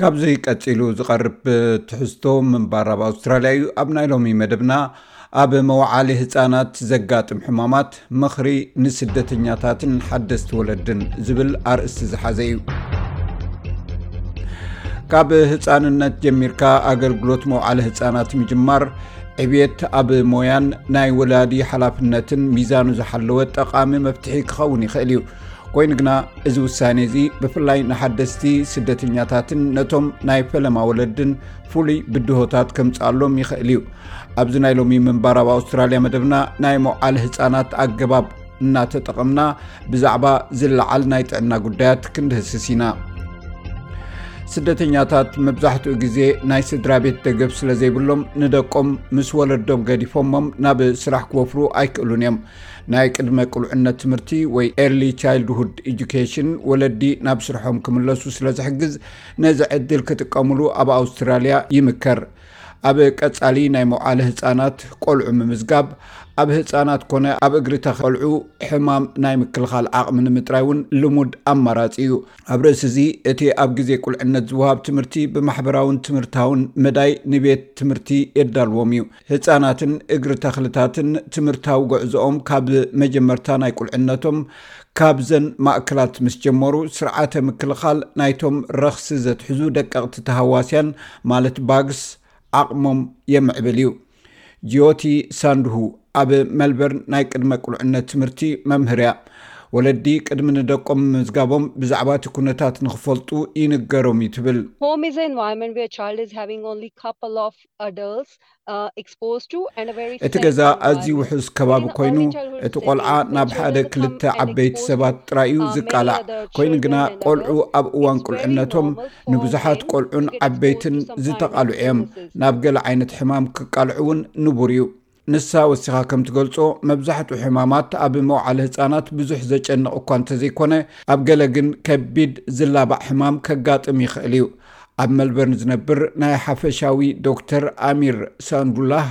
ካብዚ ቀፂሉ ዝቐርብ ትሕዝቶ ምንባር ኣብ ኣውስትራልያ እዩ ኣብ ናይ ሎሚ መደብና ኣብ መውዓሊ ህፃናት ዘጋጥም ሕማማት ምኽሪ ንስደተኛታትን ሓደስቲ ወለድን ዝብል ኣርእስቲ ዝሓዘ እዩ ካብ ህፃንነት ጀሚርካ ኣገልግሎት መውዓሊ ህፃናት ምጅማር ዕብየት ኣብ ሞያን ናይ ወላዲ ሓላፍነትን ሚዛኑ ዝሓለወ ጠቓሚ መፍትሒ ክኸውን ይኽእል እዩ ኮይኑ ግና እዚ ውሳኔ እዚ ብፍላይ ንሓደስቲ ስደተኛታትን ነቶም ናይ ፈለማ ወለድን ፍሉይ ብድሆታት ከምፅኣሎም ይኽእል እዩ ኣብዚ ናይ ሎሚ ምንባር ኣብ ኣውስትራልያ መደብና ናይ መዓል ህፃናት ኣገባብ እናተጠቐምና ብዛዕባ ዝለዓል ናይ ጥዕና ጉዳያት ክንድህስስ ኢና ስደተኛታት መብዛሕትኡ ግዜ ናይ ስድራ ቤት ደገብ ስለ ዘይብሎም ንደቆም ምስ ወለዶም ገዲፎሞም ናብ ስራሕ ክወፍሩ ኣይክእሉን እዮም ናይ ቅድመ ቅልዕነት ትምህርቲ ወይ ኤርሊ ቻይልድሁድ ኤዱኬሽን ወለዲ ናብ ስርሖም ክምለሱ ስለ ዝሕግዝ ነዚ ዕድል ክጥቀምሉ ኣብ ኣውስትራልያ ይምከር ኣብ ቀፃሊ ናይ መውዓለ ህፃናት ቆልዑ ምምዝጋብ ኣብ ህፃናት ኮነ ኣብ እግሪ ተኸልዑ ሕማም ናይ ምክልኻል ዓቕሚ ንምጥራይ እውን ልሙድ ኣማራፂ እዩ። ኣብ ርእሲ እዚ እቲ ኣብ ግዜ ቁልዕነት ዝወሃብ ትምህርቲ ብማሕበራውን ትምህርታውን መዳይ ንቤት ትምህርቲ የዳልዎም እዩ። ህፃናትን እግሪ ተኽልታትን ትምህርታዊ ጉዕዞኦም ካብ መጀመርታ ናይ ቁልዕነቶም ካብዘን ማእከላት ምስ ጀመሩ ስርዓተ ምክልኻል ናይቶም ረኽሲ ዘትሕዙ ደቀቕቲ ተሃዋስያን ማለት ባግስ ዓቕሞም የምዕብል እዩ። ጂዮቲ ሳንድሁ ኣብ መልበርን ናይ ቅድመ ቁልዕነት ትምህርቲ መምህር እያ። ወለዲ ቅድሚ ንደቆም ምምዝጋቦም ብዛዕባ እቲ ኩነታት ንኽፈልጡ ይንገሮም እዩ ትብል። Home is an environment where a child is having only couple of adults እቲ ገዛ ኣዝዩ ውሑስ ከባቢ ኮይኑ እቲ ቆልዓ ናብ ሓደ ክልተ ዓበይቲ ሰባት ጥራይ እዩ ዝቃላዕ ኮይኑ ግና ቆልዑ ኣብ እዋን ቁልዕነቶም ንብዙሓት ቆልዑን ዓበይትን ዝተቓልዑ እዮም ናብ ገለ ዓይነት ሕማም ክቃልዑ እውን ንቡር እዩ ንሳ ወሲኻ ከም ትገልጾ መብዛሕትኡ ሕማማት ኣብ መውዓሊ ህፃናት ብዙሕ ዘጨንቕ እኳ እንተዘይኮነ ኣብ ገለ ግን ከቢድ ዝላባዕ ሕማም ከጋጥም ይኽእል እዩ ኣብ መልበርን ዝነብር ናይ ሓፈሻዊ ዶክተር ኣሚር ሳንዱላህ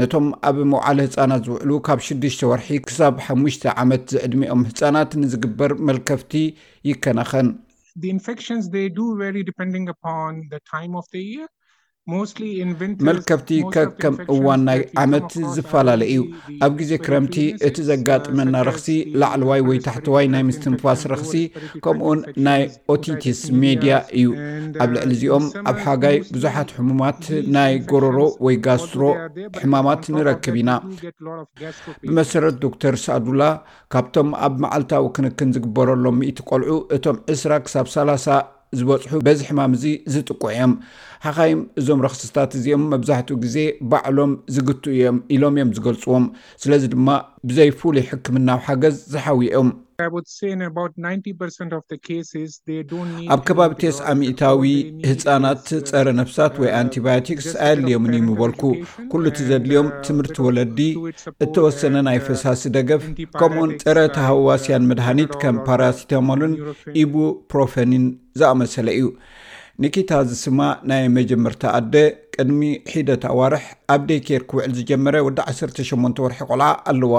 ነቶም ኣብ መውዓለ ህፃናት ዝውዕሉ ካብ ሽዱሽተ ወርሒ ክሳብ ሓሙሽተ ዓመት ዝዕድሚኦም ህፃናት ንዝግበር መልከፍቲ ይከናኸን። መልከፍቲ ከከም እዋን ናይ ዓመት ዝፈላለ እዩ። ኣብ ግዜ ክረምቲ እቲ ዘጋጥመና ረኽሲ ላዕለዋይ ወይ ታሕተዋይ ናይ ምስትንፋስ ረኽሲ ከምኡውን ናይ ኦቲቲስ ሜድያ እዩ ኣብ ልዕሊ እዚኦም ኣብ ሓጋይ ብዙሓት ሕሙማት ናይ ጎረሮ ወይ ጋስትሮ ሕማማት ንረክብ ኢና ብመሰረት ዶክተር ሳዱላ ካብቶም ኣብ መዓልታዊ ክንክን ዝግበረሎም ምእቲ ቆልዑ እቶም ዕስራ ክሳብ ሳላሳ ዝበፅሑ በዚ ሕማም እዚ ዝጥቁዕ እዮም ሓኻይም እዞም ረክስታት እዚኦም መብዛሕትኡ ግዜ ባዕሎም ዝግትኡ እዮም ኢሎም እዮም ዝገልፅዎም ስለዚ ድማ ብዘይ ፍሉይ ሕክምናዊ ሓገዝ ዝሓውዩ እዮም። ኣብ ከባቢ ቴስዓ ሚእታዊ ህፃናት ፀረ ነፍሳት ወይ ኣንቲባዮቲክስ ኣየድልዮምን እዩ ምበልኩ። ኩሉ እቲ ዘድልዮም ትምህርቲ ወለዲ፣ እተወሰነ ናይ ፈሳሲ ደገፍ፣ ከምኡውን ፀረ ተሃዋስያን መድሃኒት ከም ፓራሲታሞልን ኢቡፕሮፈንን ዝኣመሰለ እዩ። ኒኪታ ዝስማ ናይ መጀመርታ ኣደ ቅድሚ ሒደት ኣዋርሕ ኣብ ደይ ኬር ክውዕል ዝጀመረ ወዲ ዓሰርተ ሸሞንተ ወርሒ ቆልዓ ኣለዋ።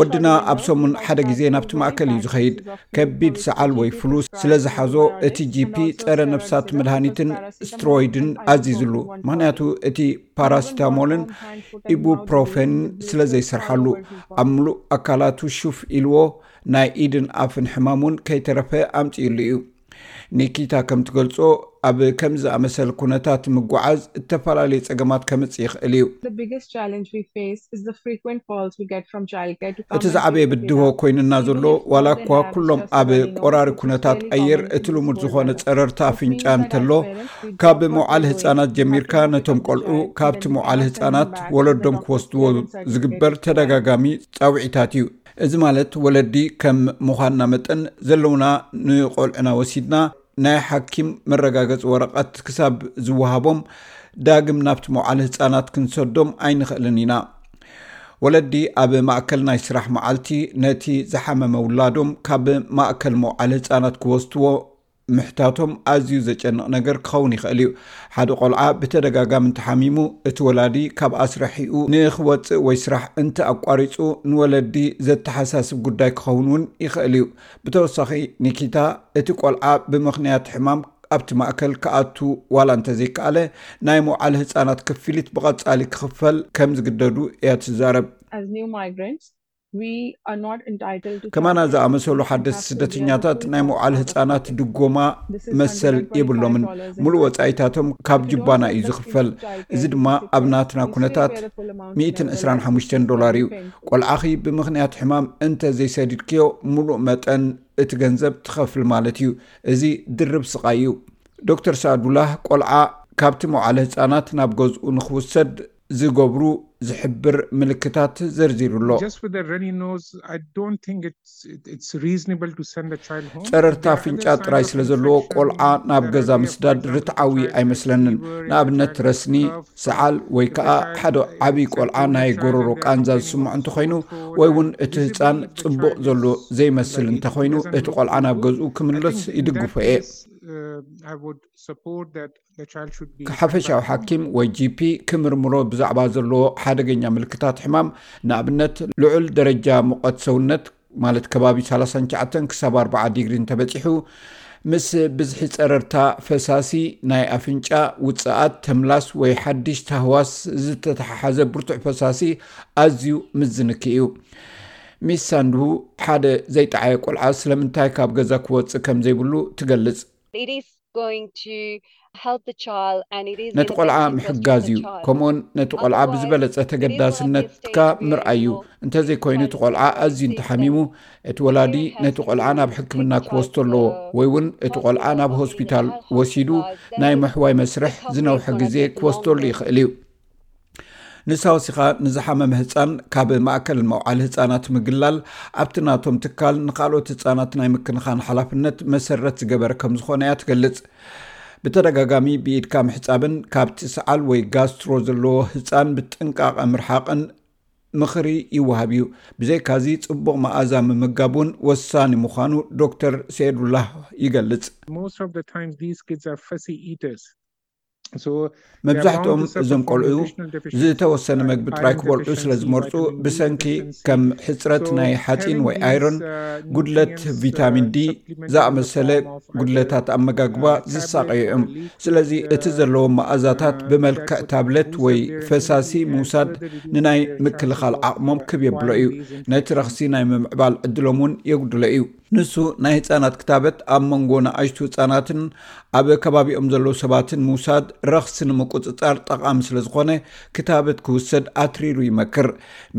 ወድና ኣብ ሰሙን ሓደ ግዜ ናብቲ ማእከል እዩ ዝኸይድ። ከቢድ ሰዓል ወይ ፍሉ ስለ ዝሓዞ እቲ ጂፒ ጸረ ነፍሳት መድሃኒትን ስትሮይድን ኣዚዝሉ፣ ምኽንያቱ እቲ ፓራሲታሞልን ኢቡፕሮፌንን ስለ ዘይሰርሓሉ ኣብ ምሉእ ኣካላቱ ሹፍ ኢልዎ። ናይ ኢድን ኣፍን ሕማም እውን ከይተረፈ ኣምፅኡሉ እዩ። ኒኪታ ከም ትገልፆ ኣብ ከምዚ ዝኣመሰል ኩነታት ምጉዓዝ እተፈላለዩ ፀገማት ከምፅእ ይኽእል እዩ። እቲ ዝዓበየ ብድሆ ኮይኑና ዘሎ ዋላ እኳ ኩሎም ኣብ ቆራሪ ኩነታት ኣየር እቲ ልሙድ ዝኾነ ፀረርታ ኣፍንጫ እንተሎ ካብ መውዓሊ ህፃናት ጀሚርካ ነቶም ቆልዑ ካብቲ መውዓሊ ህፃናት ወለዶም ክወስድዎ ዝግበር ተደጋጋሚ ፃውዒታት እዩ። እዚ ማለት ወለዲ ከም ምዃንና መጠን ዘለውና ንቆልዕና ወሲድና ናይ ሓኪም መረጋገፂ ወረቐት ክሳብ ዝወሃቦም ዳግም ናብቲ መውዓሊ ህፃናት ክንሰዶም ኣይንኽእልን ኢና። ወለዲ ኣብ ማእከል ናይ ስራሕ መዓልቲ ነቲ ዝሓመመ ውላዶም ካብ ማእከል መውዓሊ ህፃናት ክወስድዎ ምሕታቶም ኣዝዩ ዘጨንቕ ነገር ክኸውን ይኽእል እዩ። ሓደ ቆልዓ ብተደጋጋሚ እንተሓሚሙ፣ እቲ ወላዲ ካብ ኣስራሒኡ ንኽወጽእ ወይ ስራሕ እንተ ኣቋሪጹ ንወለዲ ዘተሓሳስብ ጉዳይ ክኸውን እውን ይኽእል እዩ። ብተወሳኺ፣ ኒኪታ እቲ ቆልዓ ብምኽንያት ሕማም ኣብቲ ማእከል ክኣቱ ዋላ እንተዘይከኣለ፣ ናይ መውዓሊ ህጻናት ክፍሊት ብቐጻሊ ክኽፈል ከም ዝግደዱ እያ ትዛረብ። As New Migrants፣ ከማና ዝኣመሰሉ ሓደስቲ ስደተኛታት ናይ ምውዓል ህፃናት ድጎማ መሰል የብሎምን ሙሉእ ወፃኢታቶም ካብ ጅባና እዩ ዝኽፈል እዚ ድማ ኣብ ናትና ኩነታት 125 ዶላር እዩ ቆልዓኺ ብምኽንያት ሕማም እንተዘይሰድድክዮ ሙሉእ መጠን እቲ ገንዘብ ትኸፍል ማለት እዩ እዚ ድርብ ስቓይ እዩ ዶክተር ሳዱላ ቆልዓ ካብቲ መውዓል ህፃናት ናብ ገዝኡ ንክውሰድ ዝገብሩ ዝሕብር ምልክታት ዘርዚሩ ኣሎ። ጨረርቲ ኣፍንጫ ጥራይ ስለ ዘለዎ ቆልዓ ናብ ገዛ ምስዳድ ርትዓዊ ኣይመስለንን። ንኣብነት ረስኒ፣ ሰዓል ወይ ከኣ ሓደ ዓብዪ ቆልዓ ናይ ጎረሮ ቃንዛ ዝስምዖ እንተኾይኑ ወይ እውን እቲ ህጻን ጽቡቕ ዘሎ ዘይመስል እንተኾይኑ እቲ ቆልዓ ናብ ገዝኡ ክምለስ ይድግፎ እየ። ሓፈሻዊ ሓኪም ወይ ጂፒ ክምርምሮ ብዛዕባ ዘለዎ ሓደገኛ ምልክታት ሕማም ንኣብነት ልዑል ደረጃ ሙቐት ሰውነት ማለት ከባቢ 39 ክሳብ 4ርዓ ዲግሪ እንተበፂሑ ምስ ብዝሒ ፀረርታ ፈሳሲ ናይ ኣፍንጫ ውፅኣት ተምላስ ወይ ሓድሽ ታህዋስ ዝተተሓሓዘ ብርቱዕ ፈሳሲ ኣዝዩ ምዝንኪ እዩ ሚስ ሳንድቡ ሓደ ዘይጠዓየ ቆልዓ ስለምንታይ ካብ ገዛ ክወፅእ ከም ዘይብሉ ትገልፅ ነቲ ቆልዓ ምሕጋዝ እዩ ከምኡውን ነቲ ቆልዓ ብዝበለፀ ተገዳስነትካ ምርኣይ እዩ እንተዘይኮይኑ እቲ ቆልዓ ኣዝዩ እንተሓሚሙ እቲ ወላዲ ነቲ ቆልዓ ናብ ሕክምና ክወስቶ ኣለዎ ወይ እውን እቲ ቆልዓ ናብ ሆስፒታል ወሲዱ ናይ ምሕዋይ መስርሕ ዝነውሐ ግዜ ክወስደሉ ይኽእል እዩ ንሳ ወሲኻ ንዝሓመመ ህፃን ካብ ማእከል መውዓል ህፃናት ምግላል ኣብቲ ናቶም ትካል ንካልኦት ህፃናት ናይ ምክንኻን ሓላፍነት መሰረት ዝገበረ ከም ዝኾነ እያ ትገልፅ ብተደጋጋሚ ብኢድካ ምሕፃብን ካብቲ ሰዓል ወይ ጋስትሮ ዘለዎ ህፃን ብጥንቃቐ ምርሓቕን ምኽሪ ይወሃብ እዩ ብዘይካዚ ፅቡቕ መኣዛ ምምጋብ እውን ወሳኒ ምዃኑ ዶክተር ሰየዱላህ ይገልፅ መብዛሕትኦም እዞም ቆልዑ ዝተወሰነ መግቢ ጥራይ ክበልዑ ስለ ዝመርፁ ብሰንኪ ከም ሕፅረት ናይ ሓፂን ወይ ኣይሮን uh, ጉድለት uh, ቪታሚን ዲ ዝኣመሰለ ጉድለታት ኣመጋግባ uh, ዝሳቀዩ እዮም ስለዚ እቲ ዘለዎም መኣዛታት ብመልክዕ ታብለት ወይ ፈሳሲ ምውሳድ ንናይ ምክልኻል ዓቕሞም ክብ የብሎ እዩ ነቲ ረኽሲ ናይ ምምዕባል ዕድሎም እውን የጉድሎ እዩ ንሱ ናይ ህፃናት ክታበት ኣብ መንጎ ንኣሽቱ ህፃናትን ኣብ ከባቢኦም ዘለዉ ሰባትን ምውሳድ ረኽሲ ንምቁፅፃር ጠቓሚ ስለ ዝኾነ ክታበት ክውሰድ ኣትሪሩ ይመክር።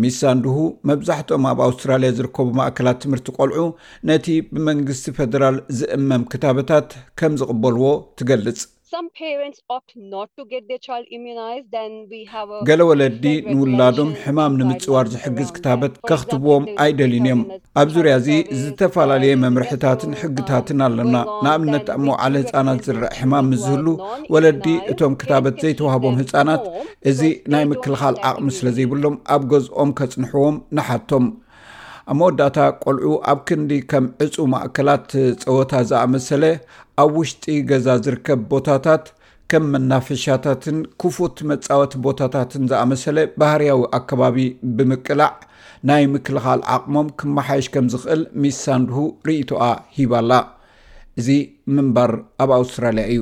ሚስ ሳንድሁ መብዛሕትኦም ኣብ ኣውስትራልያ ዝርከቡ ማእከላት ትምህርቲ ቆልዑ ነቲ ብመንግስቲ ፈደራል ዝእመም ክታበታት ከም ዝቕበልዎ ትገልጽ። ገለ ወለዲ ንውላዶም ሕማም ንምጽዋር ዝሕግዝ ክታበት ከኽትብዎም ኣይደልዩን እዮም። ኣብ ዙርያ እዚ ዝተፈላለየ መምርሕታትን ሕግታትን ኣለና። ንኣብነት ኣብ መውዓሊ ህጻናት ዝርእ ሕማም ምስ ዝህሉ ወለዲ እቶም ክታበት ዘይተዋህቦም ህጻናት እዚ ናይ ምክልኻል ዓቕሚ ስለ ዘይብሎም ኣብ ገዝኦም ከጽንሕዎም ንሓቶም። ኣብ መወዳእታ ቆልዑ ኣብ ክንዲ ከም ዕጹው ማእከላት ጸወታ ዝኣመሰለ ኣብ ውሽጢ ገዛ ዝርከብ ቦታታት ከም መናፈሻታትን ክፉት መጻወቲ ቦታታትን ዝኣመሰለ ባህርያዊ ኣከባቢ ብምቅላዕ ናይ ምክልኻል ዓቕሞም ክመሓየሽ ከም ዝኽእል ሚስ ሳንድሁ ርእይቶኣ ሂባላ እዚ ምንባር ኣብ ኣውስትራልያ እዩ